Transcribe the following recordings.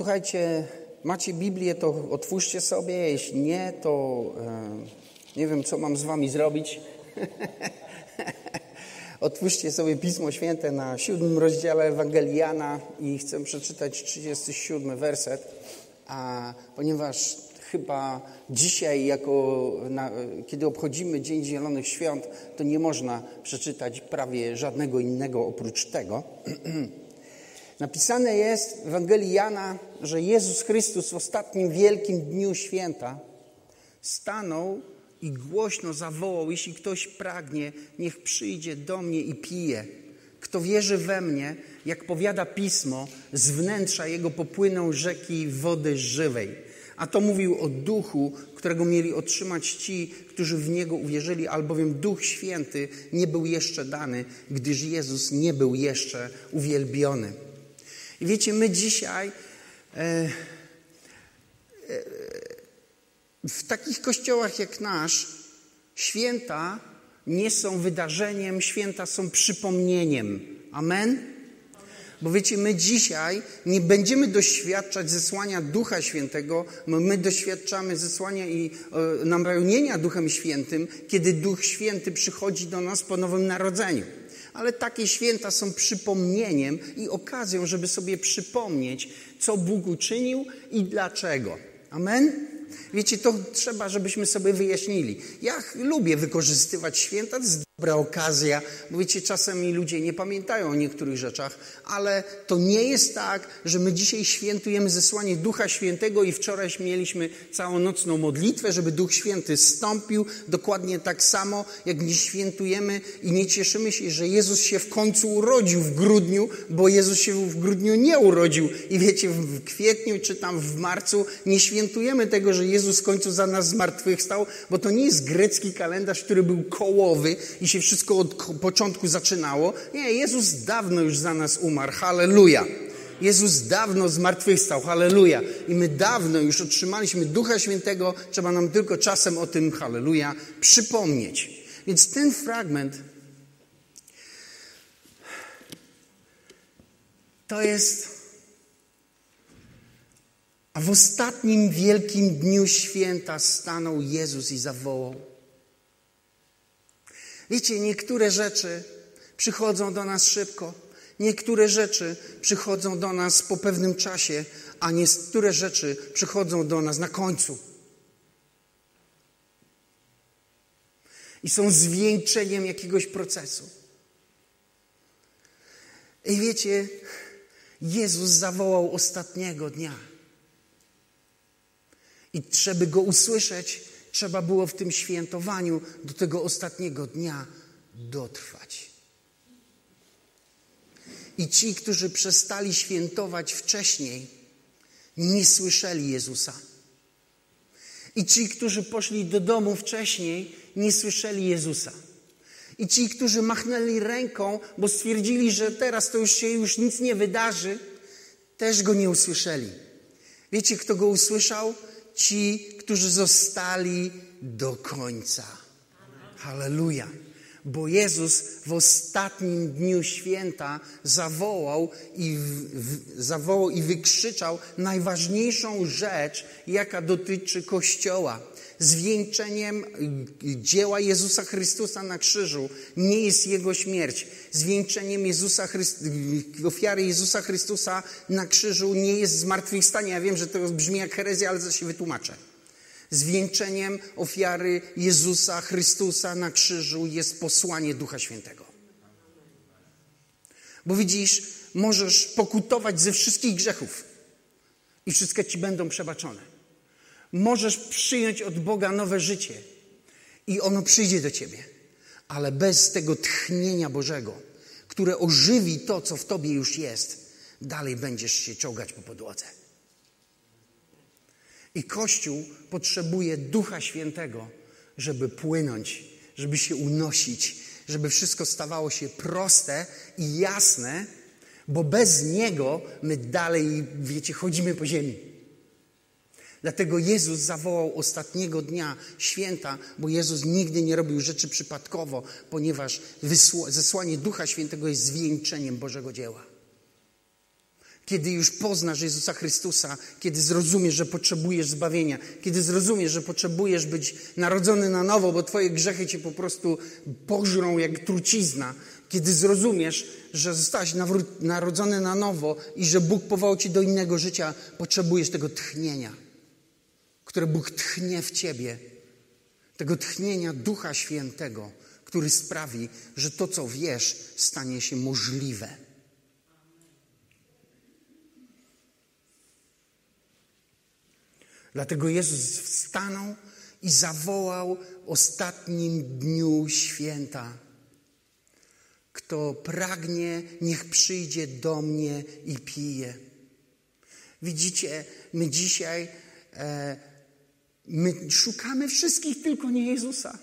Słuchajcie, macie Biblię, to otwórzcie sobie. Jeśli nie, to e, nie wiem, co mam z wami zrobić. Otwórzcie sobie Pismo Święte na siódmym rozdziale Ewangelii Jana i chcę przeczytać 37 werset, a ponieważ chyba dzisiaj, jako na, kiedy obchodzimy Dzień Zielonych Świąt, to nie można przeczytać prawie żadnego innego oprócz tego. Napisane jest w Ewangelii Jana, że Jezus Chrystus w ostatnim wielkim dniu święta stanął i głośno zawołał: Jeśli ktoś pragnie, niech przyjdzie do mnie i pije. Kto wierzy we mnie, jak powiada pismo, z wnętrza jego popłyną rzeki wody żywej. A to mówił o duchu, którego mieli otrzymać ci, którzy w niego uwierzyli, albowiem Duch Święty nie był jeszcze dany, gdyż Jezus nie był jeszcze uwielbiony. I wiecie, my dzisiaj e, e, w takich kościołach jak nasz, święta nie są wydarzeniem, święta są przypomnieniem. Amen? Bo wiecie, my dzisiaj nie będziemy doświadczać zesłania Ducha Świętego, my doświadczamy zesłania i e, Duchem Świętym, kiedy Duch Święty przychodzi do nas po nowym narodzeniu. Ale takie święta są przypomnieniem i okazją, żeby sobie przypomnieć, co Bóg uczynił i dlaczego. Amen? Wiecie, to trzeba, żebyśmy sobie wyjaśnili. Ja lubię wykorzystywać święta, dobra okazja, bo wiecie, czasami ludzie nie pamiętają o niektórych rzeczach, ale to nie jest tak, że my dzisiaj świętujemy zesłanie Ducha Świętego i wczoraj mieliśmy całonocną modlitwę, żeby Duch Święty stąpił, dokładnie tak samo, jak nie świętujemy i nie cieszymy się, że Jezus się w końcu urodził w grudniu, bo Jezus się w grudniu nie urodził. I wiecie, w kwietniu czy tam w marcu nie świętujemy tego, że Jezus w końcu za nas zmartwychwstał, bo to nie jest grecki kalendarz, który był kołowy i się wszystko od początku zaczynało. Nie, Jezus dawno już za nas umarł. Halleluja. Jezus dawno zmartwychwstał. Halleluja. I my dawno już otrzymaliśmy Ducha Świętego. Trzeba nam tylko czasem o tym, halleluja, przypomnieć. Więc ten fragment to jest a w ostatnim wielkim dniu święta stanął Jezus i zawołał. Wiecie, niektóre rzeczy przychodzą do nas szybko, niektóre rzeczy przychodzą do nas po pewnym czasie, a niektóre rzeczy przychodzą do nas na końcu. I są zwieńczeniem jakiegoś procesu. I wiecie, Jezus zawołał ostatniego dnia. I żeby go usłyszeć, trzeba było w tym świętowaniu do tego ostatniego dnia dotrwać. I ci, którzy przestali świętować wcześniej, nie słyszeli Jezusa. I ci, którzy poszli do domu wcześniej, nie słyszeli Jezusa. I ci, którzy machnęli ręką, bo stwierdzili, że teraz to już się już nic nie wydarzy, też go nie usłyszeli. Wiecie, kto go usłyszał? Ci, którzy zostali do końca. Halleluja. Bo Jezus w ostatnim dniu święta zawołał i, w, zawołał i wykrzyczał najważniejszą rzecz, jaka dotyczy Kościoła zwieńczeniem dzieła Jezusa Chrystusa na krzyżu nie jest Jego śmierć. Zwieńczeniem Jezusa ofiary Jezusa Chrystusa na krzyżu nie jest zmartwychwstanie. Ja wiem, że to brzmi jak herezja, ale to się wytłumaczę. Zwieńczeniem ofiary Jezusa Chrystusa na krzyżu jest posłanie Ducha Świętego. Bo widzisz, możesz pokutować ze wszystkich grzechów i wszystkie ci będą przebaczone. Możesz przyjąć od Boga nowe życie i ono przyjdzie do ciebie, ale bez tego tchnienia Bożego, które ożywi to, co w tobie już jest, dalej będziesz się czołgać po podłodze. I Kościół potrzebuje Ducha Świętego, żeby płynąć, żeby się unosić, żeby wszystko stawało się proste i jasne, bo bez Niego my dalej, wiecie, chodzimy po ziemi. Dlatego Jezus zawołał ostatniego dnia święta, bo Jezus nigdy nie robił rzeczy przypadkowo, ponieważ zesłanie Ducha Świętego jest zwieńczeniem Bożego dzieła. Kiedy już poznasz Jezusa Chrystusa, kiedy zrozumiesz, że potrzebujesz zbawienia, kiedy zrozumiesz, że potrzebujesz być narodzony na nowo, bo Twoje grzechy Cię po prostu pożrą jak trucizna, kiedy zrozumiesz, że zostałeś narodzony na nowo i że Bóg powołał Cię do innego życia, potrzebujesz tego tchnienia, które Bóg tchnie w Ciebie, tego tchnienia Ducha Świętego, który sprawi, że to, co wiesz, stanie się możliwe. Dlatego Jezus wstanął i zawołał w ostatnim dniu święta. Kto pragnie, niech przyjdzie do mnie i pije. Widzicie, my dzisiaj e, my szukamy wszystkich, tylko nie Jezusa.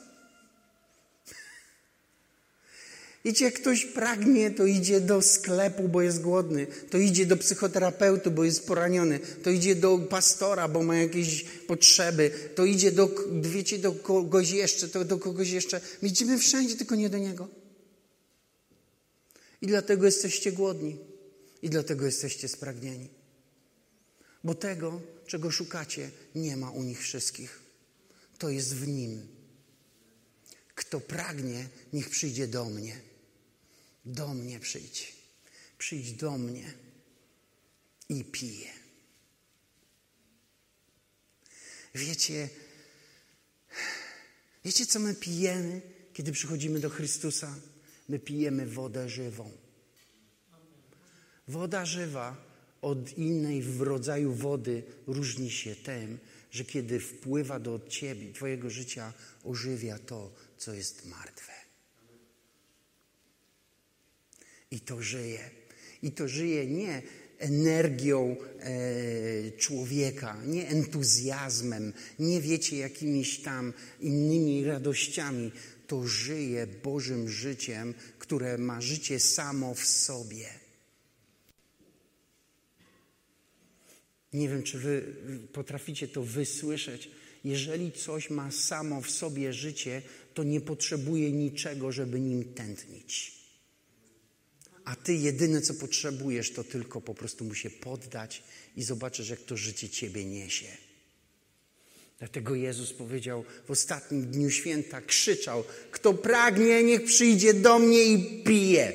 Wiecie, jak ktoś pragnie, to idzie do sklepu, bo jest głodny, to idzie do psychoterapeuty, bo jest poraniony, to idzie do pastora, bo ma jakieś potrzeby, to idzie do, wiecie, do kogoś jeszcze, to do kogoś jeszcze. My idziemy wszędzie, tylko nie do niego. I dlatego jesteście głodni. I dlatego jesteście spragnieni. Bo tego, czego szukacie, nie ma u nich wszystkich. To jest w nim. Kto pragnie, niech przyjdzie do mnie. Do mnie przyjdź. Przyjdź do mnie i pije. Wiecie, wiecie, co my pijemy, kiedy przychodzimy do Chrystusa? My pijemy wodę żywą. Woda żywa od innej w rodzaju wody różni się tym, że kiedy wpływa do ciebie, twojego życia, ożywia to, co jest martwe. I to żyje. I to żyje nie energią e, człowieka, nie entuzjazmem, nie wiecie jakimiś tam innymi radościami. To żyje Bożym życiem, które ma życie samo w sobie. Nie wiem, czy wy potraficie to wysłyszeć. Jeżeli coś ma samo w sobie życie, to nie potrzebuje niczego, żeby nim tętnić. A ty jedyne, co potrzebujesz, to tylko po prostu mu się poddać i zobaczysz, jak to życie ciebie niesie. Dlatego Jezus powiedział w ostatnim dniu święta, krzyczał: Kto pragnie, niech przyjdzie do mnie i pije.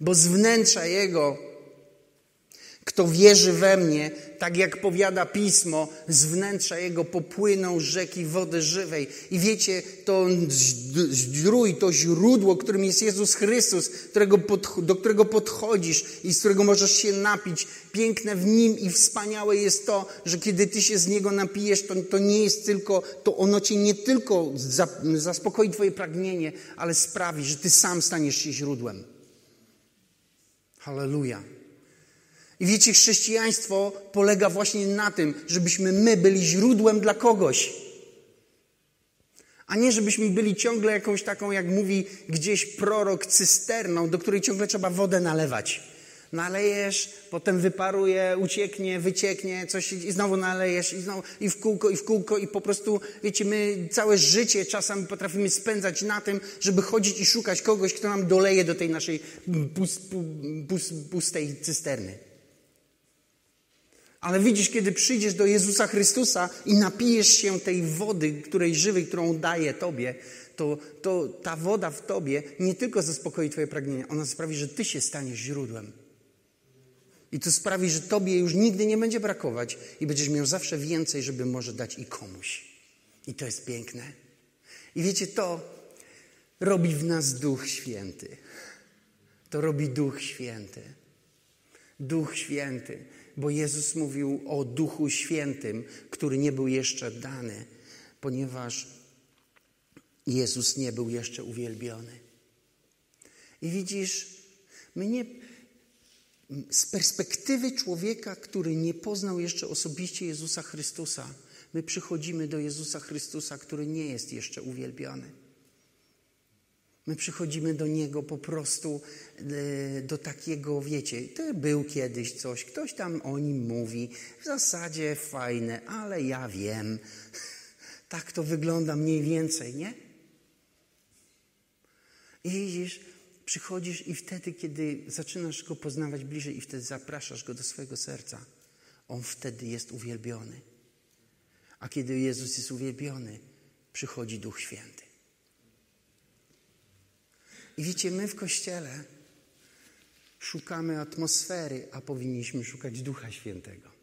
Bo z wnętrza Jego kto wierzy we mnie, tak jak powiada pismo, z wnętrza jego popłyną rzeki wody żywej. I wiecie, to zdrój, to źródło, którym jest Jezus Chrystus, którego pod, do którego podchodzisz i z którego możesz się napić. Piękne w nim i wspaniałe jest to, że kiedy ty się z niego napijesz, to, to nie jest tylko, to ono cię nie tylko zaspokoi twoje pragnienie, ale sprawi, że ty sam staniesz się źródłem. Hallelujah. I wiecie, chrześcijaństwo polega właśnie na tym, żebyśmy my byli źródłem dla kogoś. A nie, żebyśmy byli ciągle jakąś taką, jak mówi gdzieś prorok, cysterną, do której ciągle trzeba wodę nalewać. Nalejesz, potem wyparuje, ucieknie, wycieknie, coś i znowu nalejesz i znowu i w kółko, i w kółko i po prostu, wiecie, my całe życie czasami potrafimy spędzać na tym, żeby chodzić i szukać kogoś, kto nam doleje do tej naszej pustej cysterny. Ale widzisz, kiedy przyjdziesz do Jezusa Chrystusa i napijesz się tej wody, której żywej, którą daje Tobie, to, to ta woda w Tobie nie tylko zaspokoi Twoje pragnienia, ona sprawi, że Ty się staniesz źródłem. I to sprawi, że Tobie już nigdy nie będzie brakować i będziesz miał zawsze więcej, żeby może dać i komuś. I to jest piękne. I wiecie, to robi w nas Duch Święty. To robi Duch Święty. Duch Święty bo Jezus mówił o Duchu Świętym, który nie był jeszcze dany, ponieważ Jezus nie był jeszcze uwielbiony. I widzisz, my nie, z perspektywy człowieka, który nie poznał jeszcze osobiście Jezusa Chrystusa, my przychodzimy do Jezusa Chrystusa, który nie jest jeszcze uwielbiony. My przychodzimy do Niego po prostu e, do takiego, wiecie, to był kiedyś coś, ktoś tam o nim mówi, w zasadzie fajne, ale ja wiem. Tak to wygląda mniej więcej, nie? I widzisz, Przychodzisz i wtedy, kiedy zaczynasz go poznawać bliżej i wtedy zapraszasz go do swojego serca, on wtedy jest uwielbiony. A kiedy Jezus jest uwielbiony, przychodzi Duch Święty. I wiecie, my w kościele szukamy atmosfery, a powinniśmy szukać Ducha Świętego.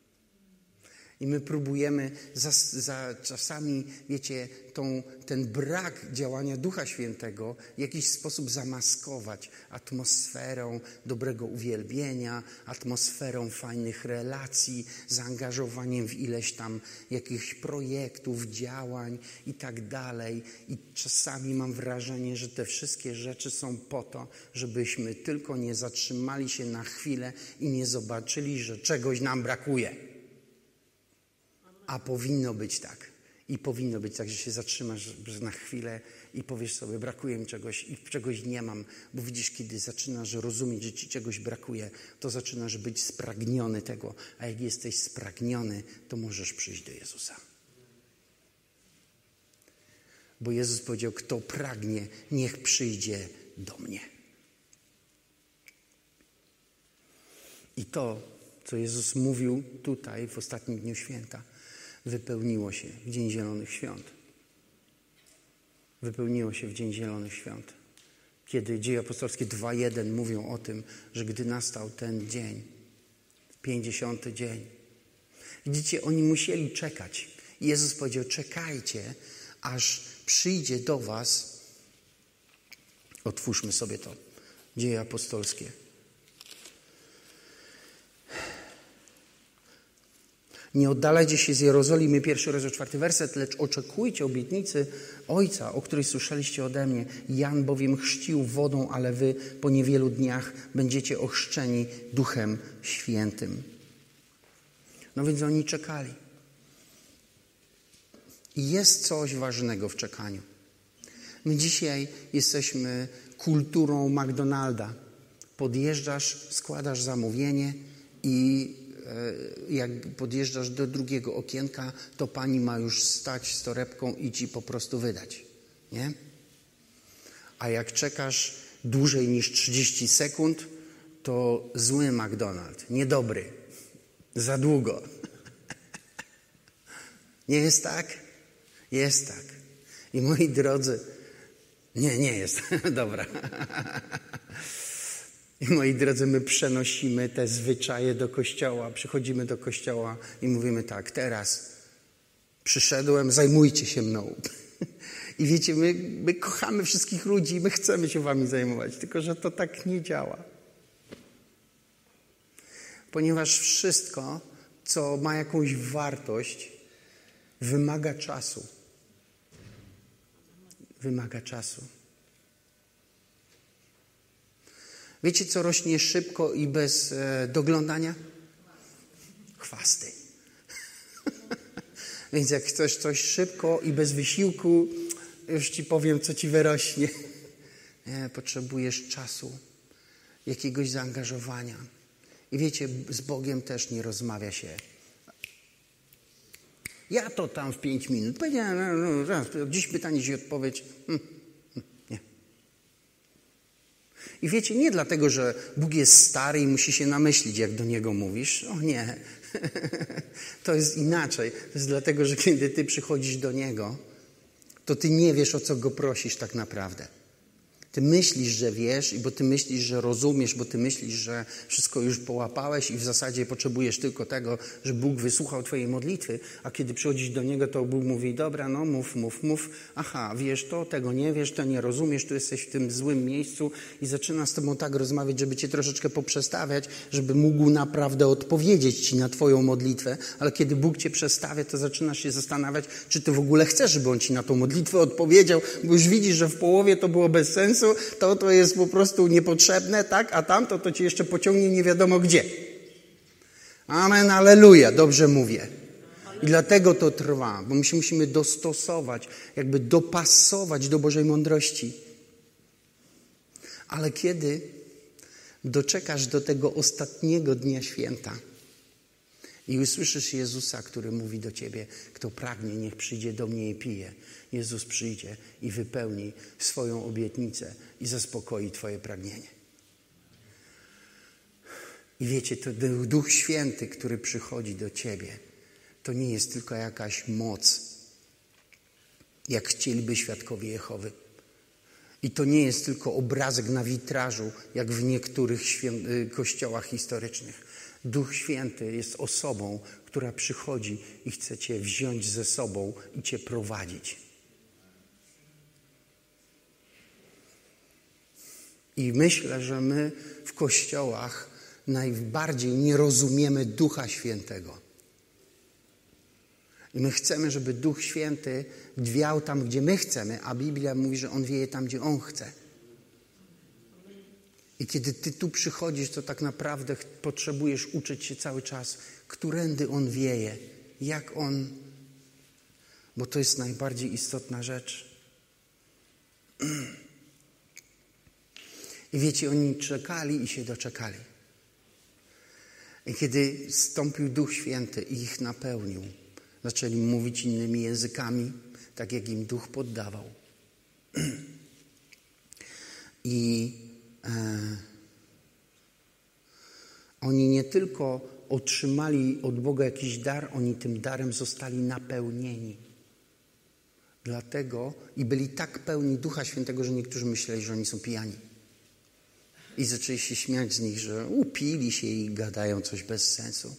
I my próbujemy za, za czasami, wiecie, tą, ten brak działania Ducha Świętego w jakiś sposób zamaskować atmosferą dobrego uwielbienia, atmosferą fajnych relacji, zaangażowaniem w ileś tam jakichś projektów, działań i tak dalej. I czasami mam wrażenie, że te wszystkie rzeczy są po to, żebyśmy tylko nie zatrzymali się na chwilę i nie zobaczyli, że czegoś nam brakuje. A powinno być tak. I powinno być tak, że się zatrzymasz na chwilę i powiesz sobie, brakuje mi czegoś i czegoś nie mam. Bo widzisz, kiedy zaczynasz rozumieć, że ci czegoś brakuje, to zaczynasz być spragniony tego. A jak jesteś spragniony, to możesz przyjść do Jezusa. Bo Jezus powiedział, kto pragnie, niech przyjdzie do mnie. I to, co Jezus mówił tutaj w ostatnim dniu święta, wypełniło się w Dzień Zielonych Świąt. Wypełniło się w Dzień Zielonych Świąt. Kiedy Dzieje Apostolskie 2.1 mówią o tym, że gdy nastał ten dzień, pięćdziesiąty dzień, widzicie, oni musieli czekać. Jezus powiedział, czekajcie, aż przyjdzie do was, otwórzmy sobie to, Dzieje Apostolskie, Nie oddalajcie się z Jerozolimy, pierwszy rozdział, czwarty werset, lecz oczekujcie obietnicy Ojca, o której słyszeliście ode mnie. Jan bowiem chrzcił wodą, ale wy po niewielu dniach będziecie ochrzczeni Duchem Świętym. No więc oni czekali. I jest coś ważnego w czekaniu. My dzisiaj jesteśmy kulturą McDonalda. Podjeżdżasz, składasz zamówienie i jak podjeżdżasz do drugiego okienka, to pani ma już stać z torebką i ci po prostu wydać. Nie? A jak czekasz dłużej niż 30 sekund, to zły McDonald's, niedobry, za długo. Nie jest tak? Jest tak. I moi drodzy, nie, nie jest. Dobra. I moi drodzy, my przenosimy te zwyczaje do kościoła, przychodzimy do kościoła i mówimy tak, teraz przyszedłem, zajmujcie się mną. I wiecie, my, my kochamy wszystkich ludzi, my chcemy się wami zajmować, tylko że to tak nie działa. Ponieważ wszystko, co ma jakąś wartość, wymaga czasu. Wymaga czasu. Wiecie, co rośnie szybko i bez e, doglądania? Chwasty. Więc jak chcesz coś szybko i bez wysiłku, już ci powiem, co ci wyrośnie. Nie, potrzebujesz czasu, jakiegoś zaangażowania. I wiecie, z Bogiem też nie rozmawia się. Ja to tam w pięć minut. Powiedziałem, no, no, dziś pytanie i odpowiedź. Hm. I wiecie, nie dlatego, że Bóg jest stary i musi się namyślić, jak do Niego mówisz. O nie, to jest inaczej. To jest dlatego, że kiedy Ty przychodzisz do Niego, to Ty nie wiesz, o co Go prosisz tak naprawdę. Ty myślisz, że wiesz, bo ty myślisz, że rozumiesz, bo ty myślisz, że wszystko już połapałeś i w zasadzie potrzebujesz tylko tego, że Bóg wysłuchał twojej modlitwy, a kiedy przychodzisz do Niego, to Bóg mówi, dobra, no mów, mów, mów, aha, wiesz to, tego nie wiesz, to nie rozumiesz, tu jesteś w tym złym miejscu. I zaczyna z tobą tak rozmawiać, żeby cię troszeczkę poprzestawiać, żeby mógł naprawdę odpowiedzieć ci na twoją modlitwę, ale kiedy Bóg cię przestawia, to zaczynasz się zastanawiać, czy ty w ogóle chcesz, żeby On ci na tą modlitwę odpowiedział, bo już widzisz, że w połowie to było bez sensu, to to jest po prostu niepotrzebne, tak? A tamto to cię jeszcze pociągnie nie wiadomo gdzie. Amen, aleluja, dobrze mówię. I dlatego to trwa, bo my się musimy dostosować, jakby dopasować do Bożej mądrości. Ale kiedy doczekasz do tego ostatniego dnia święta I usłyszysz Jezusa, który mówi do ciebie: Kto pragnie, niech przyjdzie do mnie i pije. Jezus przyjdzie i wypełni swoją obietnicę i zaspokoi Twoje pragnienie. I wiecie, to Duch Święty, który przychodzi do Ciebie, to nie jest tylko jakaś moc, jak chcieliby świadkowie Jehowy. I to nie jest tylko obrazek na witrażu, jak w niektórych y, kościołach historycznych. Duch Święty jest osobą, która przychodzi i chce Cię wziąć ze sobą i Cię prowadzić. I myślę, że my w kościołach najbardziej nie rozumiemy Ducha Świętego. I my chcemy, żeby Duch Święty wiał tam, gdzie my chcemy, a Biblia mówi, że On wieje tam, gdzie On chce. I kiedy Ty tu przychodzisz, to tak naprawdę potrzebujesz uczyć się cały czas, którędy On wieje, jak On, bo to jest najbardziej istotna rzecz. I wiecie, oni czekali i się doczekali. I kiedy stąpił Duch Święty i ich napełnił, zaczęli mówić innymi językami, tak jak im Duch poddawał. I e, oni nie tylko otrzymali od Boga jakiś dar, oni tym darem zostali napełnieni. Dlatego i byli tak pełni Ducha Świętego, że niektórzy myśleli, że oni są pijani. I zaczęli się śmiać z nich, że upili się i gadają coś bez sensu.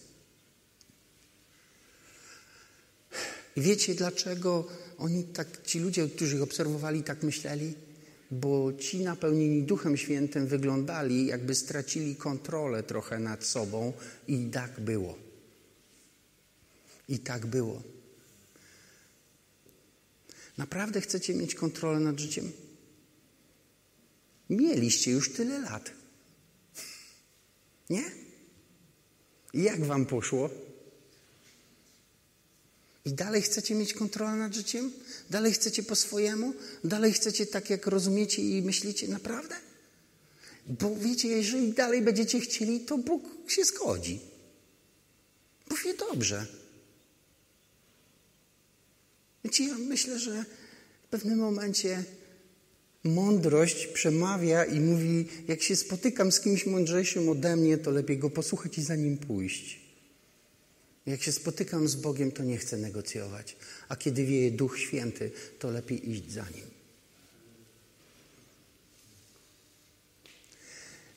I wiecie dlaczego oni tak, ci ludzie, którzy ich obserwowali, tak myśleli? Bo ci napełnieni Duchem Świętym wyglądali, jakby stracili kontrolę trochę nad sobą, i tak było. I tak było. Naprawdę chcecie mieć kontrolę nad życiem? Mieliście już tyle lat. Nie? I jak wam poszło? I dalej chcecie mieć kontrolę nad życiem? Dalej chcecie po swojemu? Dalej chcecie tak, jak rozumiecie i myślicie naprawdę? Bo wiecie, jeżeli dalej będziecie chcieli, to Bóg się zgodzi. Powie dobrze. Wiecie, ja myślę, że w pewnym momencie mądrość przemawia i mówi: Jak się spotykam z kimś mądrzejszym ode mnie, to lepiej go posłuchać i za nim pójść. Jak się spotykam z Bogiem, to nie chcę negocjować. A kiedy wieje Duch Święty, to lepiej iść za nim.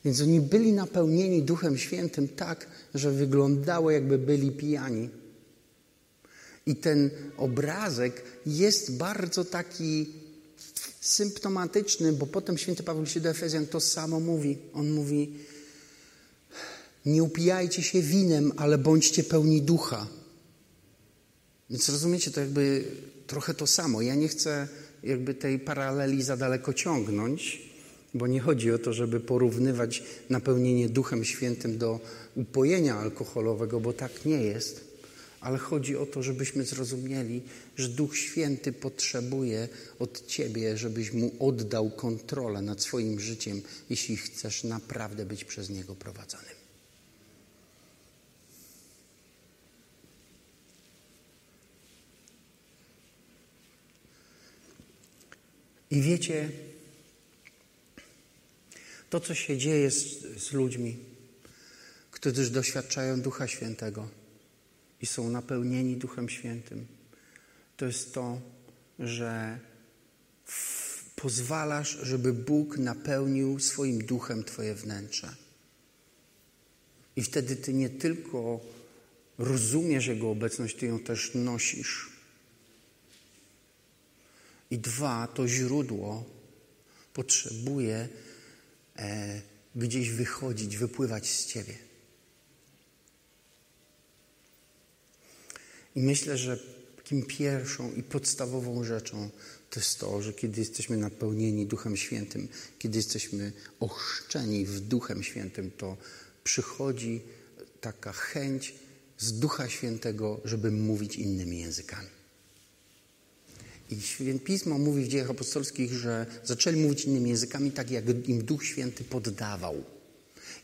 Więc oni byli napełnieni Duchem Świętym tak, że wyglądało, jakby byli pijani. I ten obrazek jest bardzo taki symptomatyczny, bo potem święty Paweł się do Efezjan to samo mówi. On mówi, nie upijajcie się winem, ale bądźcie pełni ducha. Więc rozumiecie, to jakby trochę to samo. Ja nie chcę jakby tej paraleli za daleko ciągnąć, bo nie chodzi o to, żeby porównywać napełnienie Duchem Świętym do upojenia alkoholowego, bo tak nie jest ale chodzi o to, żebyśmy zrozumieli, że Duch Święty potrzebuje od Ciebie, żebyś Mu oddał kontrolę nad swoim życiem, jeśli chcesz naprawdę być przez Niego prowadzonym. I wiecie, to, co się dzieje z, z ludźmi, którzy doświadczają Ducha Świętego, i są napełnieni Duchem Świętym, to jest to, że pozwalasz, żeby Bóg napełnił swoim duchem Twoje wnętrze. I wtedy Ty nie tylko rozumiesz Jego obecność, Ty ją też nosisz. I dwa, to źródło potrzebuje e, gdzieś wychodzić, wypływać z Ciebie. I myślę, że takim pierwszą i podstawową rzeczą to jest to, że kiedy jesteśmy napełnieni Duchem Świętym, kiedy jesteśmy ochrzczeni w Duchem Świętym, to przychodzi taka chęć z Ducha Świętego, żeby mówić innymi językami. I Święte Pismo mówi w dziejach apostolskich, że zaczęli mówić innymi językami tak, jak im Duch Święty poddawał.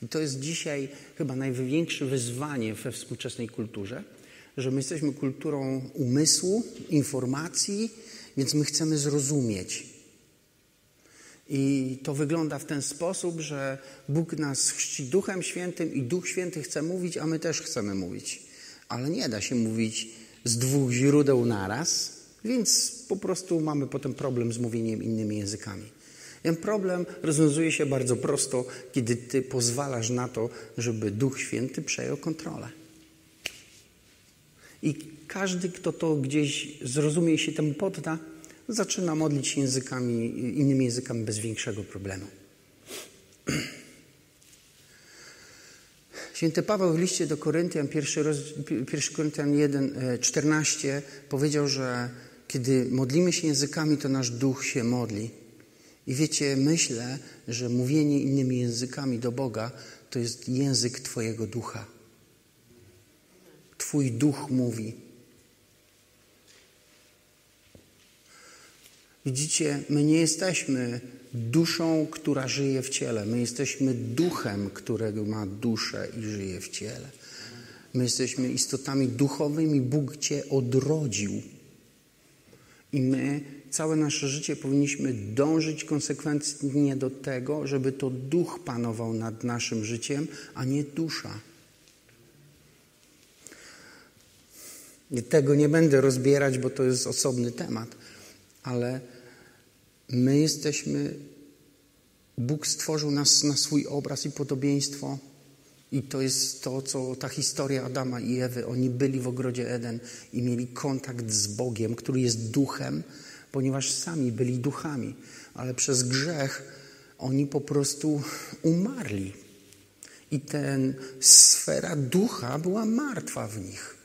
I to jest dzisiaj chyba największe wyzwanie we współczesnej kulturze, że my jesteśmy kulturą umysłu, informacji, więc my chcemy zrozumieć. I to wygląda w ten sposób, że Bóg nas chrzci Duchem Świętym i Duch Święty chce mówić, a my też chcemy mówić. Ale nie da się mówić z dwóch źródeł naraz, więc po prostu mamy potem problem z mówieniem innymi językami. Ten problem rozwiązuje się bardzo prosto, kiedy ty pozwalasz na to, żeby Duch Święty przejął kontrolę. I każdy, kto to gdzieś zrozumie i się temu podda, zaczyna modlić się językami, innymi językami bez większego problemu. Święty Paweł w liście do Koryntian, 1, 1 Koryntian 1, 14 powiedział, że kiedy modlimy się językami, to nasz duch się modli. I wiecie, myślę, że mówienie innymi językami do Boga to jest język Twojego ducha. Twój duch mówi. Widzicie, my nie jesteśmy duszą, która żyje w ciele. My jesteśmy duchem, którego ma duszę i żyje w ciele. My jesteśmy istotami duchowymi. Bóg Cię odrodził. I my całe nasze życie powinniśmy dążyć konsekwentnie do tego, żeby to duch panował nad naszym życiem, a nie dusza. Tego nie będę rozbierać, bo to jest osobny temat, ale my jesteśmy, Bóg stworzył nas na swój obraz i podobieństwo. I to jest to, co ta historia Adama i Ewy. Oni byli w ogrodzie Eden i mieli kontakt z Bogiem, który jest duchem, ponieważ sami byli duchami, ale przez grzech oni po prostu umarli. I ten sfera ducha była martwa w nich.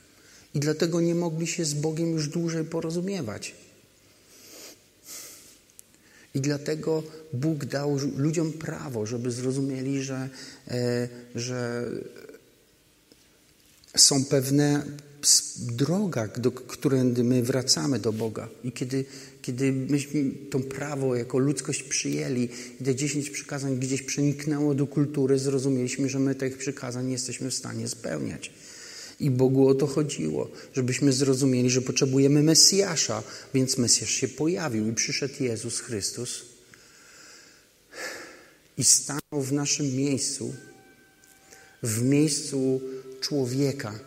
I dlatego nie mogli się z Bogiem już dłużej porozumiewać. I dlatego Bóg dał ludziom prawo, żeby zrozumieli, że, e, że są pewne droga, do którędy my wracamy do Boga. I kiedy, kiedy myśmy to prawo jako ludzkość przyjęli i te dziesięć przykazań gdzieś przeniknęło do kultury, zrozumieliśmy, że my tych przykazań nie jesteśmy w stanie spełniać. I Bogu o to chodziło, żebyśmy zrozumieli, że potrzebujemy Mesjasza, więc Mesjasz się pojawił i przyszedł Jezus Chrystus i stanął w naszym miejscu, w miejscu człowieka.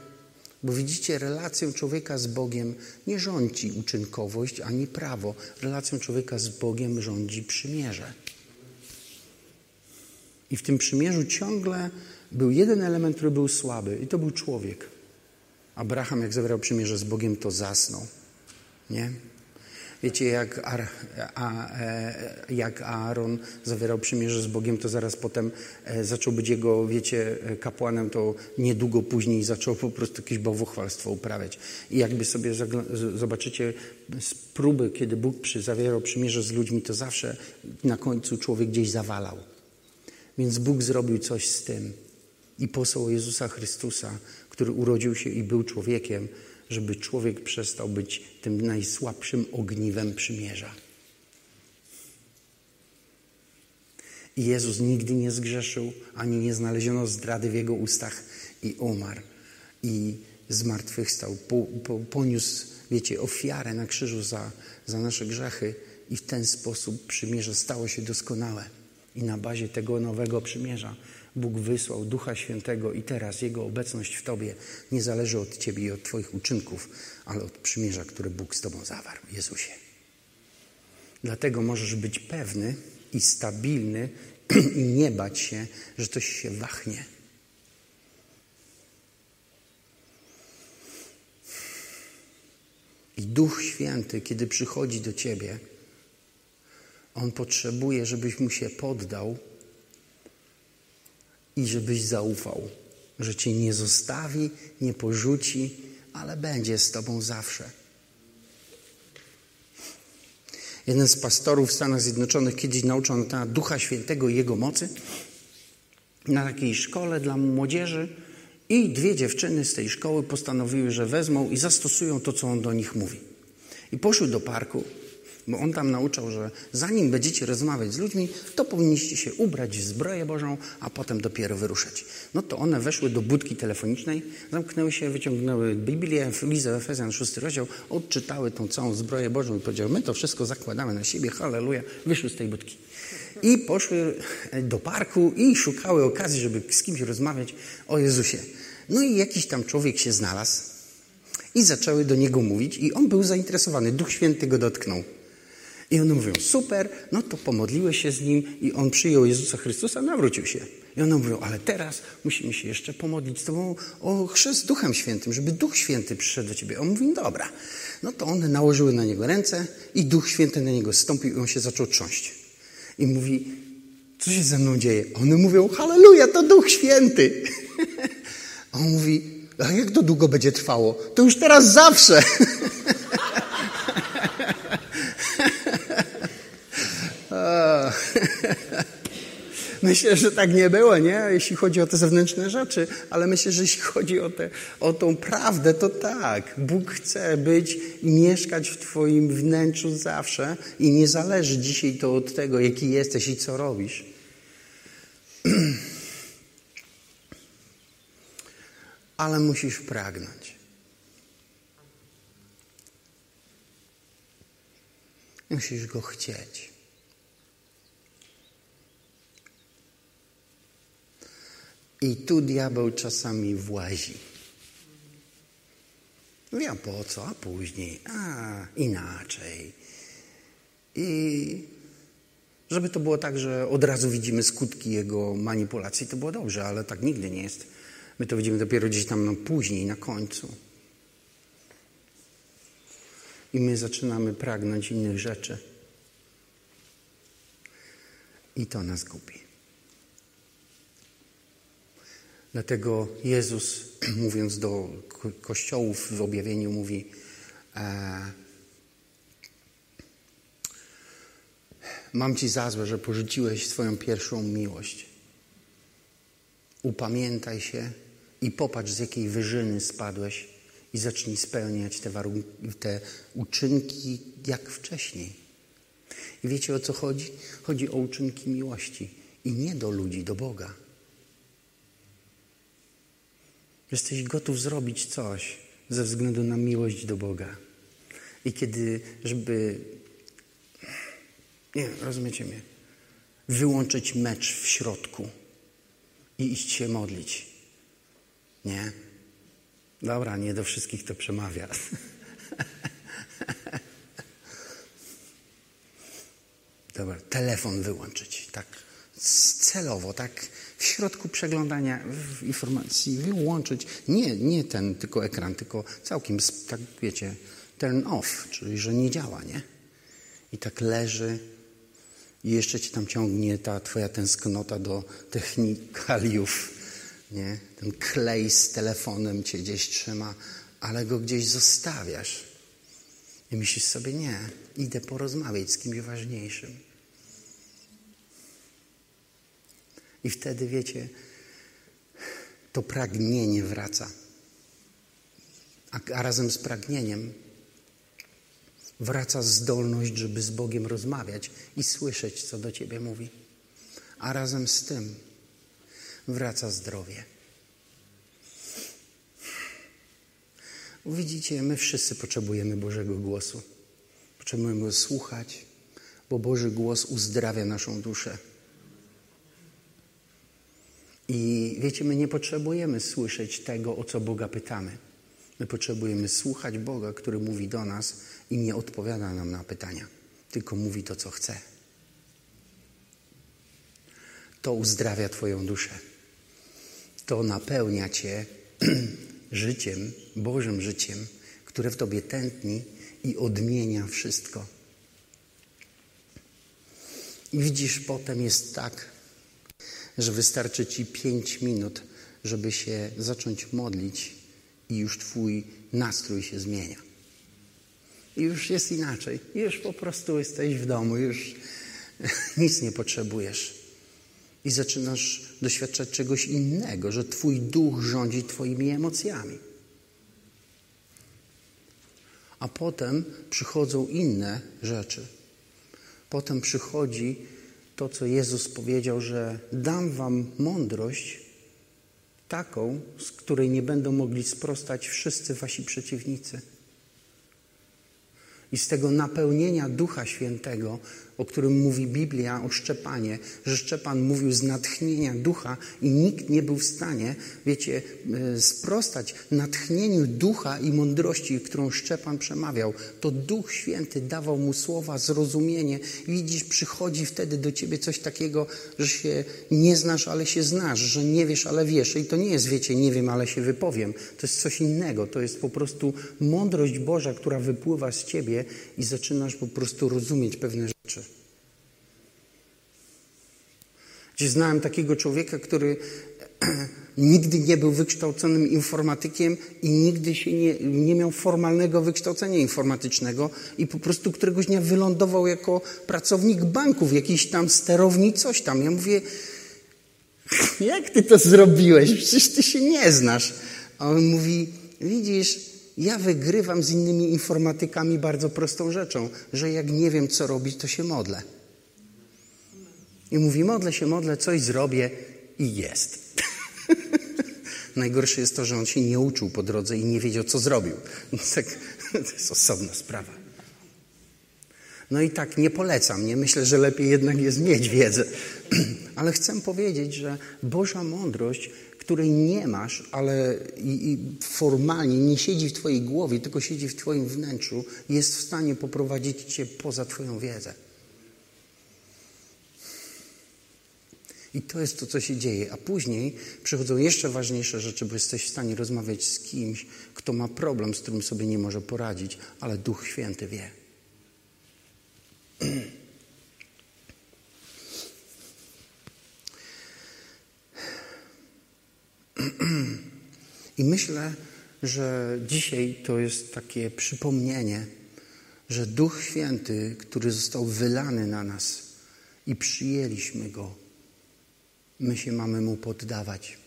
Bo widzicie, relacją człowieka z Bogiem nie rządzi uczynkowość ani prawo. Relacją człowieka z Bogiem rządzi przymierze. I w tym przymierzu ciągle był jeden element, który był słaby, i to był człowiek. Abraham, jak zawierał przymierze z Bogiem, to zasnął. Nie? Wiecie, jak, Ar, a, e, jak Aaron zawierał przymierze z Bogiem, to zaraz potem e, zaczął być jego, wiecie, kapłanem, to niedługo później zaczął po prostu jakieś bałwochwalstwo uprawiać. I jakby sobie zobaczycie z próby, kiedy Bóg przy, zawierał przymierze z ludźmi, to zawsze na końcu człowiek gdzieś zawalał. Więc Bóg zrobił coś z tym i posłał Jezusa Chrystusa, który urodził się i był człowiekiem, żeby człowiek przestał być tym najsłabszym ogniwem przymierza. I Jezus nigdy nie zgrzeszył, ani nie znaleziono zdrady w Jego ustach i umarł. I zmartwychwstał, po, po, poniósł, wiecie, ofiarę na krzyżu za, za nasze grzechy i w ten sposób przymierze stało się doskonałe. I na bazie tego nowego przymierza Bóg wysłał Ducha Świętego i teraz Jego obecność w Tobie nie zależy od Ciebie i od Twoich uczynków, ale od przymierza, które Bóg z Tobą zawarł, Jezusie. Dlatego możesz być pewny i stabilny i nie bać się, że coś się wahnie. I Duch Święty, kiedy przychodzi do Ciebie, On potrzebuje, żebyś Mu się poddał i żebyś zaufał, że Cię nie zostawi, nie porzuci, ale będzie z Tobą zawsze. Jeden z pastorów w Stanach Zjednoczonych kiedyś nauczał na Ducha Świętego i Jego mocy na takiej szkole dla młodzieży i dwie dziewczyny z tej szkoły postanowiły, że wezmą i zastosują to, co on do nich mówi. I poszły do parku Bo on tam nauczał, że zanim będziecie rozmawiać z ludźmi, to powinniście się ubrać w zbroję Bożą, a potem dopiero wyruszać. No to one weszły do budki telefonicznej, zamknęły się, wyciągnęły Biblię, Lizę, Efezjan, szósty rozdział, odczytały tą całą zbroję Bożą i powiedziały, my to wszystko zakładamy na siebie, halleluja, wyszły z tej budki. I poszły do parku i szukały okazji, żeby z kimś rozmawiać o Jezusie. No i jakiś tam człowiek się znalazł i zaczęły do niego mówić i on był zainteresowany. Duch Święty go dotknął. I one mówią, super, no to pomodliły się z nim i on przyjął Jezusa Chrystusa, nawrócił się. I one mówią, ale teraz musimy się jeszcze pomodlić z Tobą o chrzest Duchem Świętym, żeby Duch Święty przyszedł do Ciebie. On mówi, dobra. No to one nałożyły na niego ręce i Duch Święty na niego stąpił i on się zaczął trząść. I mówi, co się ze mną dzieje? One mówią, halleluja, to Duch Święty. On mówi, a jak to długo będzie trwało? To już teraz zawsze. Myślę, że tak nie było, nie? Jeśli chodzi o te zewnętrzne rzeczy, ale myślę, że jeśli chodzi o, te, o tą prawdę, to tak. Bóg chce być i mieszkać w Twoim wnętrzu zawsze i nie zależy dzisiaj to od tego, jaki jesteś i co robisz. ale musisz pragnąć. Musisz go chcieć. I tu diabeł czasami włazi. Wiem po co, a później, a inaczej. I żeby to było tak, że od razu widzimy skutki jego manipulacji, to było dobrze, ale tak nigdy nie jest. My to widzimy dopiero gdzieś tam no, później, na końcu. I my zaczynamy pragnąć innych rzeczy. I to nas gubi. Dlatego Jezus, mówiąc do kościołów w objawieniu, mówi: e, Mam ci za złe, że porzuciłeś swoją pierwszą miłość. Upamiętaj się i popatrz, z jakiej wyżyny spadłeś, i zacznij spełniać te, te uczynki jak wcześniej. I wiecie o co chodzi? Chodzi o uczynki miłości i nie do ludzi, do Boga. Jesteś gotów zrobić coś ze względu na miłość do Boga. I kiedy, żeby, nie rozumiecie mnie, wyłączyć mecz w środku i iść się modlić. Nie? Dobra, nie do wszystkich to przemawia. Dobra, telefon wyłączyć, tak celowo, tak w środku przeglądania informacji wyłączyć, nie, nie ten tylko ekran, tylko całkiem, tak wiecie, turn off, czyli że nie działa, nie? I tak leży i jeszcze ci tam ciągnie ta twoja tęsknota do technikaliów, nie? Ten klej z telefonem cię gdzieś trzyma, ale go gdzieś zostawiasz. I myślisz sobie, nie, idę porozmawiać z kimś ważniejszym. I wtedy, wiecie, to pragnienie wraca. A, a razem z pragnieniem wraca zdolność, żeby z Bogiem rozmawiać i słyszeć, co do Ciebie mówi. A razem z tym wraca zdrowie. Widzicie, my wszyscy potrzebujemy Bożego głosu. Potrzebujemy go słuchać, bo Boży głos uzdrawia naszą duszę. I wiecie, my nie potrzebujemy słyszeć tego, o co Boga pytamy. My potrzebujemy słuchać Boga, który mówi do nas i nie odpowiada nam na pytania, tylko mówi to, co chce. To uzdrawia Twoją duszę. To napełnia Cię życiem, Bożym życiem, które w Tobie tętni i odmienia wszystko. I widzisz, potem jest tak, że wystarczy ci pięć minut, żeby się zacząć modlić i już Twój nastrój się zmienia. I już jest inaczej. Już po prostu jesteś w domu, już nic nie potrzebujesz. I zaczynasz doświadczać czegoś innego, że Twój duch rządzi Twoimi emocjami. A potem przychodzą inne rzeczy. Potem przychodzi to, co Jezus powiedział, że dam wam mądrość taką, z której nie będą mogli sprostać wszyscy wasi przeciwnicy. I z tego napełnienia Ducha Świętego o którym mówi Biblia o Szczepanie, że Szczepan mówił z natchnienia ducha i nikt nie był w stanie, wiecie, e, sprostać natchnieniu ducha i mądrości, którą Szczepan przemawiał. To Duch Święty dawał mu słowa, zrozumienie. Widzisz, przychodzi wtedy do ciebie coś takiego, że się nie znasz, ale się znasz, że nie wiesz, ale wiesz. I to nie jest, wiecie, nie wiem, ale się wypowiem. To jest coś innego. To jest po prostu mądrość Boża, która wypływa z ciebie i zaczynasz po prostu rozumieć pewne rzeczy. Gdzie znałem takiego człowieka, który nigdy nie był wykształconym informatykiem i nigdy się nie, nie miał formalnego wykształcenia informatycznego i po prostu któregoś dnia wylądował jako pracownik banków, jakiś tam sterownik, coś tam. Ja mówię, jak ty to zrobiłeś? Przecież ty się nie znasz. A on mówi, widzisz, ja wygrywam z innymi informatykami bardzo prostą rzeczą, że jak nie wiem, co robić, to się modlę. I mówi, modlę się, modlę, coś zrobię i jest. Najgorsze jest to, że on się nie uczył po drodze i nie wiedział, co zrobił. Tak, to jest osobna sprawa. No i tak, nie polecam, nie myślę, że lepiej jednak jest mieć wiedzę. Ale chcę powiedzieć, że Boża mądrość, której nie masz, ale formalnie nie siedzi w Twojej głowie, tylko siedzi w Twoim wnętrzu, jest w stanie poprowadzić Cię poza Twoją wiedzę. I to jest to, co się dzieje. A później przychodzą jeszcze ważniejsze rzeczy, bo jesteś w stanie rozmawiać z kimś, kto ma problem, z którym sobie nie może poradzić, ale Duch Święty wie. I myślę, że dzisiaj to jest takie przypomnienie, że Duch Święty, który został wylany na nas i przyjęliśmy Go, my się mamy Mu poddawać.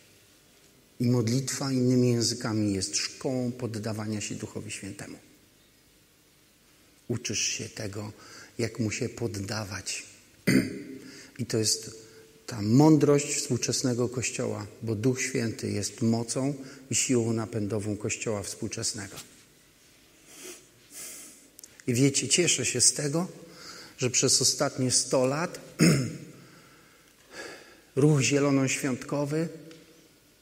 I modlitwa innymi językami jest szkołą poddawania się Duchowi Świętemu. Uczysz się tego, jak Mu się poddawać. I to jest ta mądrość współczesnego Kościoła, bo Duch Święty jest mocą i siłą napędową Kościoła współczesnego. I wiecie, cieszę się z tego, że przez ostatnie 100 lat Ruch zielonoświątkowy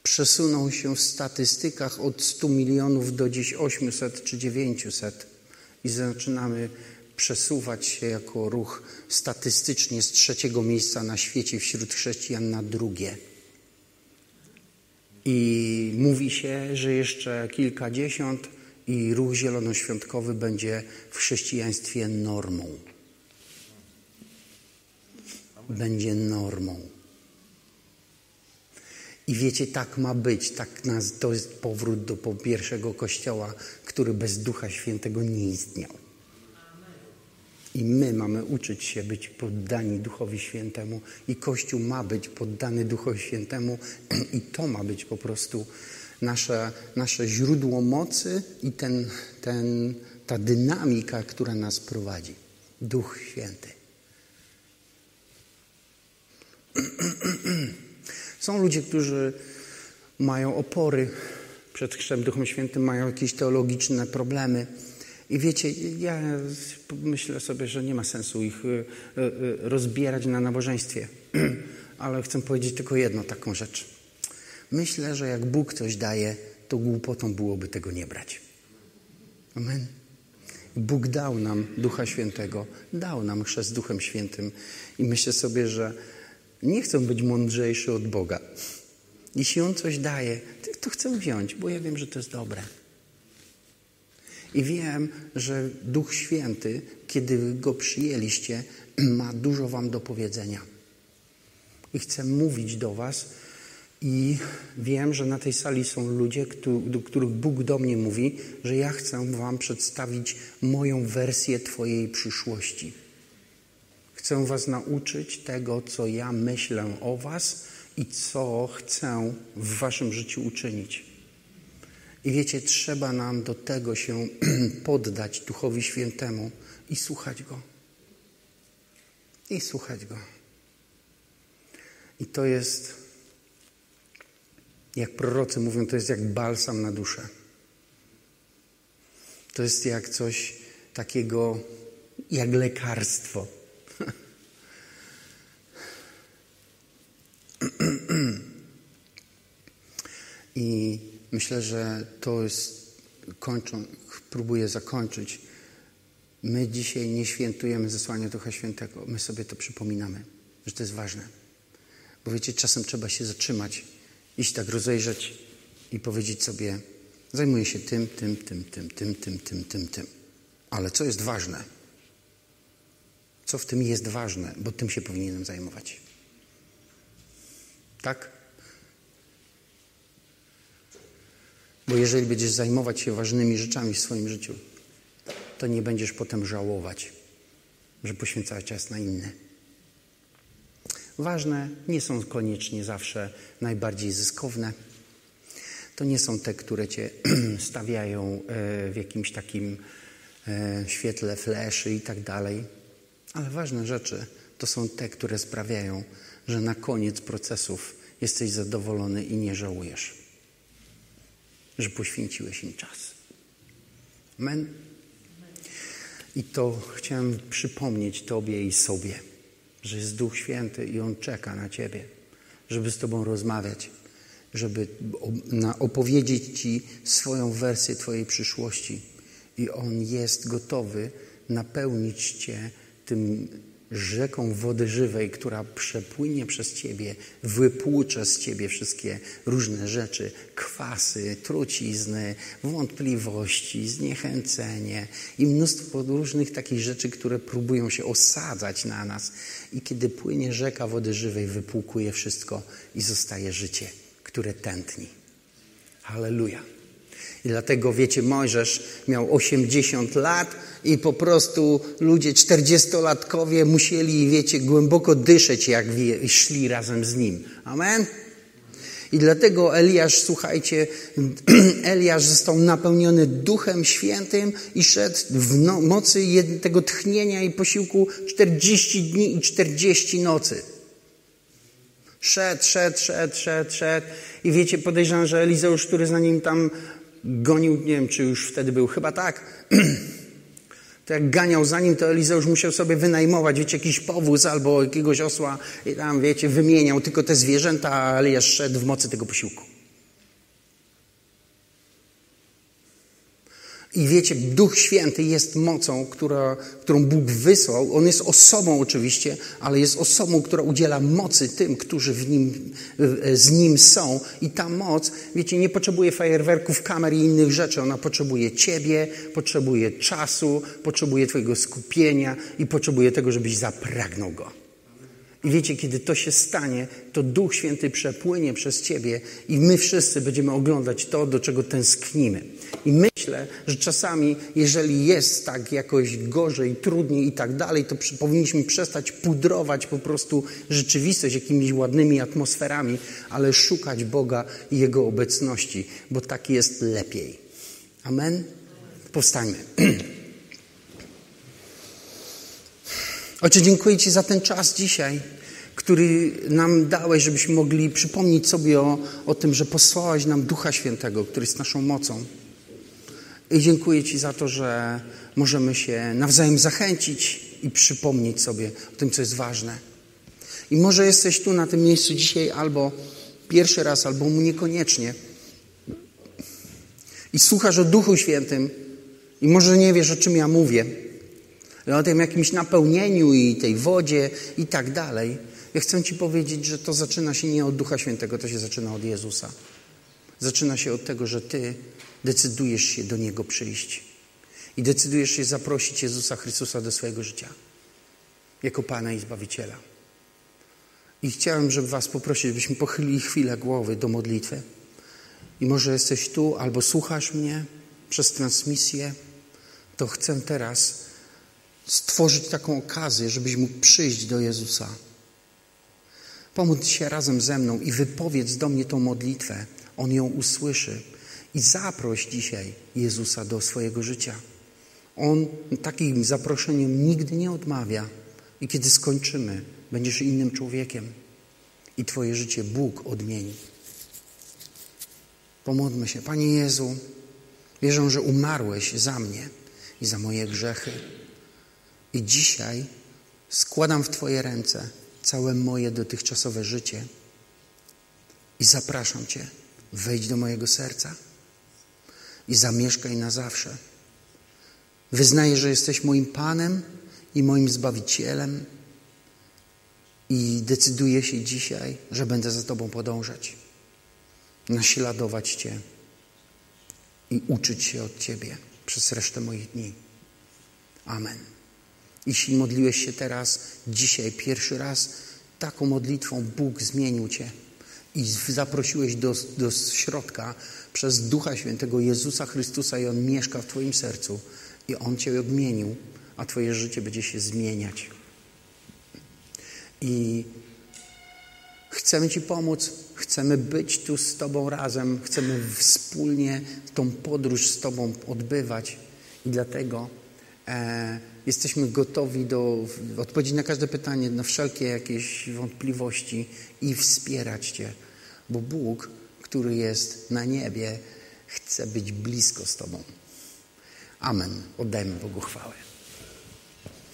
przesunął się w statystykach od 100 milionów do dziś 800 czy 900 i zaczynamy przesuwać się jako ruch statystycznie z trzeciego miejsca na świecie wśród chrześcijan na drugie. I mówi się, że jeszcze kilkadziesiąt i ruch zielonoświątkowy będzie w chrześcijaństwie normą. Będzie normą. I wiecie, tak ma być. Tak nas, to jest powrót do pierwszego kościoła, który bez Ducha Świętego nie istniał. I my mamy uczyć się być poddani Duchowi Świętemu, i Kościół ma być poddany Duchowi Świętemu, i to ma być po prostu nasze, nasze źródło mocy i ten, ten, ta dynamika, która nas prowadzi. Duch Święty. Są ludzie, którzy mają opory przed chrztem Duchem Świętym, mają jakieś teologiczne problemy. I wiecie, ja myślę sobie, że nie ma sensu ich e, e, rozbierać na nabożeństwie. Ale chcę powiedzieć tylko jedno taką rzecz. Myślę, że jak Bóg coś daje, to głupotą byłoby tego nie brać. Amen. Bóg dał nam Ducha Świętego, dał nam chrzest Duchem Świętym i myślę sobie, że nie chcę być mądrzejszy od Boga. Jeśli On coś daje, to chcę wziąć, bo ja wiem, że to jest dobre. I wiem, że Duch Święty, kiedy Go przyjęliście, ma dużo Wam do powiedzenia. I chcę mówić do Was. I wiem, że na tej sali są ludzie, do których Bóg do mnie mówi, że ja chcę Wam przedstawić moją wersję Twojej przyszłości. Chcę Was nauczyć tego, co ja myślę o Was i co chcę w Waszym życiu uczynić. I wiecie, trzeba nam do tego się poddać Duchowi Świętemu i słuchać Go. I słuchać Go. I to jest, jak prorocy mówią, to jest jak balsam na duszę. To jest jak coś takiego, jak lekarstwo. I myślę, że to jest, kończą, próbuję zakończyć. My dzisiaj nie świętujemy zesłania Ducha Świętego. My sobie to przypominamy, że to jest ważne. Bo wiecie, czasem trzeba się zatrzymać, iść tak rozejrzeć i powiedzieć sobie, zajmuję się tym, tym, tym, tym, tym, tym, tym, tym, tym. Ale co jest ważne? Co w tym jest ważne? Bo tym się powinienem zajmować. Tak? Bo jeżeli będziesz zajmować się ważnymi rzeczami w swoim życiu, to nie będziesz potem żałować, że poświęcałeś czas na inne. Ważne nie są koniecznie zawsze najbardziej zyskowne. To nie są te, które cię stawiają e, w jakimś takim e, świetle fleszy i tak dalej. Ale ważne rzeczy to są te, które sprawiają, że na koniec procesów jesteś zadowolony i nie żałujesz, że poświęciłeś im czas. Amen. I to chciałem przypomnieć Tobie i sobie, że jest Duch Święty i On czeka na Ciebie, żeby z Tobą rozmawiać, żeby opowiedzieć Ci swoją wersję Twojej przyszłości. I On jest gotowy napełnić Cię tym rzeką wody żywej, która przepłynie przez ciebie, wypłucze z ciebie wszystkie różne rzeczy, kwasy, trucizny, wątpliwości, zniechęcenie i mnóstwo różnych takich rzeczy, które próbują się osadzać na nas. I kiedy płynie rzeka wody żywej, wypłukuje wszystko i zostaje życie, które tętni. Halleluja. I dlatego, wiecie, Mojżesz miał 80 lat i po prostu ludzie, czterdziestolatkowie musieli, wiecie, głęboko dyszeć, jak szli razem z nim. Amen? I dlatego Eliasz, słuchajcie, Eliasz został napełniony Duchem Świętym i szedł w no, mocy tego tchnienia i posiłku 40 dni i 40 nocy. Szedł, szedł, szedł, szedł, szedł. I wiecie, podejrzewam, że Elizeusz, który za nim tam gonił, nie wiem, czy już wtedy był, chyba tak. To jak ganiał za nim, to Elizeusz musiał sobie wynajmować, wiecie, jakiś powóz albo jakiegoś osła i tam, wiecie, wymieniał tylko te zwierzęta, a Eliasz szedł w mocy tego posiłku. I wiecie, Duch Święty jest mocą, która, którą Bóg wysłał. On jest osobą oczywiście, ale jest osobą, która udziela mocy tym, którzy w nim, z Nim są. I ta moc, wiecie, nie potrzebuje fajerwerków, kamer i innych rzeczy. Ona potrzebuje Ciebie, potrzebuje czasu, potrzebuje Twojego skupienia i potrzebuje tego, żebyś zapragnął Go. I wiecie, kiedy to się stanie, to Duch Święty przepłynie przez Ciebie i my wszyscy będziemy oglądać to, do czego tęsknimy. I myślę, że czasami, jeżeli jest tak jakoś gorzej, trudniej i tak dalej, to powinniśmy przestać pudrować po prostu rzeczywistość jakimiś ładnymi atmosferami, ale szukać Boga i Jego obecności, bo tak jest lepiej. Amen? Powstańmy. Ojcze, dziękuję Ci za ten czas dzisiaj, który nam dałeś, żebyśmy mogli przypomnieć sobie o, o tym, że posłałeś nam Ducha Świętego, który jest naszą mocą. I dziękuję Ci za to, że możemy się nawzajem zachęcić i przypomnieć sobie o tym, co jest ważne. I może jesteś tu na tym miejscu dzisiaj albo pierwszy raz, albo niekoniecznie. I słuchasz o Duchu Świętym i może nie wiesz, o czym ja mówię. O tym jakimś napełnieniu i tej wodzie i tak dalej. Ja chcę Ci powiedzieć, że to zaczyna się nie od Ducha Świętego, to się zaczyna od Jezusa. Zaczyna się od tego, że Ty decydujesz się do Niego przyjść i decydujesz się zaprosić Jezusa Chrystusa do swojego życia jako Pana i Zbawiciela. I chciałem, żeby Was poprosić, byśmy pochylili chwilę głowy do modlitwy. I może jesteś tu albo słuchasz mnie przez transmisję, to chcę teraz stworzyć taką okazję, żebyś mógł przyjść do Jezusa. Pomódl się razem ze mną i wypowiedz do mnie tą modlitwę. On ją usłyszy I zaproś dzisiaj Jezusa do swojego życia. On takim zaproszeniom nigdy nie odmawia. I kiedy skończymy, będziesz innym człowiekiem. I Twoje życie Bóg odmieni. Pomódlmy się. Panie Jezu, wierzę, że umarłeś za mnie i za moje grzechy. I dzisiaj składam w Twoje ręce całe moje dotychczasowe życie i zapraszam Cię, wejdź do mojego serca i zamieszkaj na zawsze. Wyznaję, że jesteś moim Panem i moim Zbawicielem i decyduję się dzisiaj, że będę za Tobą podążać, naśladować Cię i uczyć się od Ciebie przez resztę moich dni. Amen. Jeśli modliłeś się teraz, dzisiaj, pierwszy raz, taką modlitwą Bóg zmienił Cię i zaprosiłeś do, do środka przez Ducha Świętego Jezusa Chrystusa i On mieszka w Twoim sercu i On Cię odmienił, a Twoje życie będzie się zmieniać. I chcemy Ci pomóc, chcemy być tu z Tobą razem, chcemy wspólnie tą podróż z Tobą odbywać i dlatego e, jesteśmy gotowi do odpowiedzieć na każde pytanie, na wszelkie jakieś wątpliwości i wspierać Cię, bo Bóg, który jest na niebie, chce być blisko z Tobą. Amen. Oddajmy Bogu chwałę.